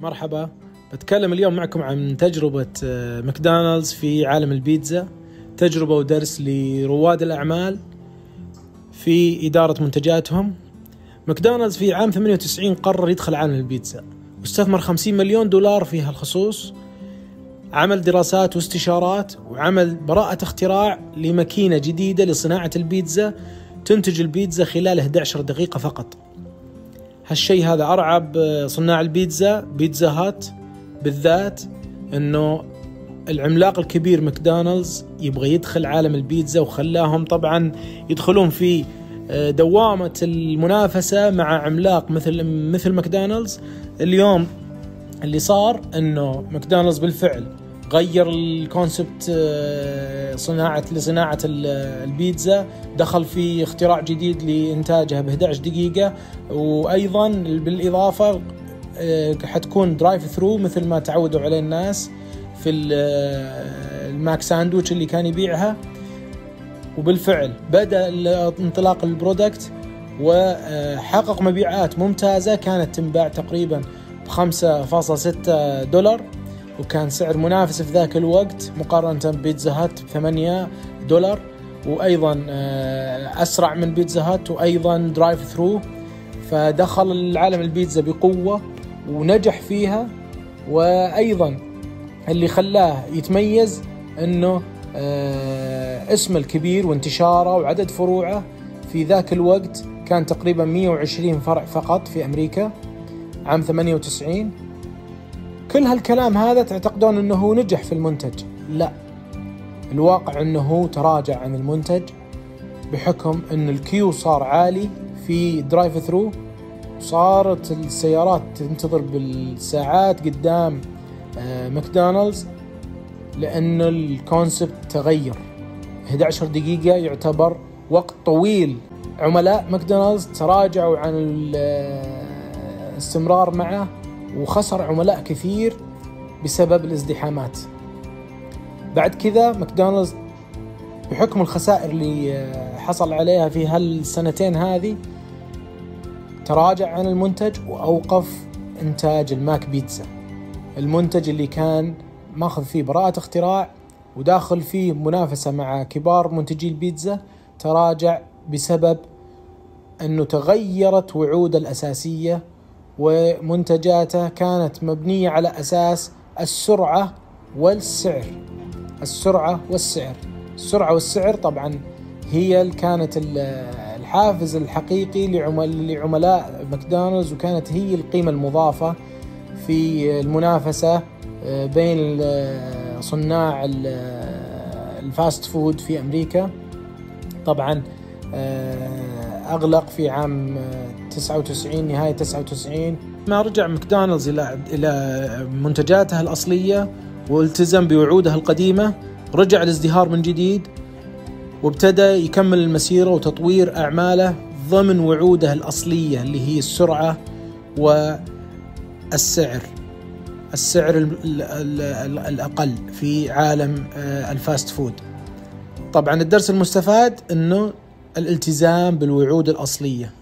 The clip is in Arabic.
مرحبا. بتكلم اليوم معكم عن تجربة آه، ماكدونالدز في عالم البيتزا. تجربة ودرس لرواد الأعمال في إدارة منتجاتهم. ماكدونالدز في عام 98 قرر يدخل عالم البيتزا واستثمر 50 مليون دولار في هالخصوص. عمل دراسات واستشارات وعمل براءة اختراع لماكينة جديدة لصناعة البيتزا تنتج البيتزا خلال 11 دقيقة فقط. هالشيء هذا ارعب صناع البيتزا بيتزا هات بالذات إنه العملاق الكبير ماكدونالدز يبغى يدخل عالم البيتزا وخلاهم طبعا يدخلون في آه، دوامة المنافسة مع عملاق مثل مثل ماكدونالدز. اليوم اللي صار إنه ماكدونالدز بالفعل غير ال concept آه، صناعة لصناعة البيتزا. دخل في اختراع جديد لإنتاجها ب 11 دقيقة. وأيضا بالإضافة آه، حتكون drive thru مثل ما تعودوا عليه الناس في آه، الماك ساندويتش اللي كان يبيعها. وبالفعل بدأ انطلاق ال product وحقق مبيعات ممتازة. كانت تنباع تقريبا ب 5.6 دولار. وكان سعر منافس في ذاك الوقت مقارنة ببيتزا هات 8 دولار وأيضا آه، أسرع من بيتزا هات وأيضا drive thru فدخل العالم البيتزا بقوة ونجح فيها. وأيضا اللي خلاه يتميز إنه آه، اسمه الكبير وانتشاره وعدد فروعه في ذاك الوقت كان تقريبا 120 فرع فقط في أمريكا عام 98 كل هالكلام هذا تعتقدون إنه هو نجح في المنتج؟ لا. الواقع إنه هو تراجع عن المنتج بحكم إن ال queue صار عالي في drive thru صارت السيارات تنتظر بالساعات قدام آه، ماكدونالدز لأن ال concept تغير. 11 دقيقة يعتبر وقت طويل. عملاء ماكدونالدز تراجعوا عن الاستمرار معه. وخسر عملاء كثير بسبب الازدحامات. بعد كذا ماكدونالدز بحكم الخسائر اللي حصل عليها في هالسنتين هذه تراجع عن المنتج وأوقف إنتاج الماك بيتزا. المنتج اللي كان ماخذ فيه براءة اختراع وداخل فيه منافسة مع كبار منتجي البيتزا تراجع بسبب أنه تغيرت وعوده الأساسية ومنتجاته كانت مبنية على أساس السرعة والسعر. السرعة والسعر. السرعة والسعر طبعا هي كانت الحافز الحقيقي لعملاء ماكدونالدز وكانت هي القيمة المضافة في المنافسة آه، بين صناع ال fast food في أمريكا. طبعا آه، أغلق في عام 99 نهاية 99 ما رجع ماكدونالدز إلى إلى منتجاته الأصلية والتزم بوعوده القديمة. رجع الازدهار من جديد وابتدى يكمل المسيرة وتطوير أعماله ضمن وعوده الأصلية اللي هي السرعة والسعر. السعر الأقل في عالم آه، ال fast food. طبعا الدرس المستفاد أنه الالتزام بالوعود الأصلية.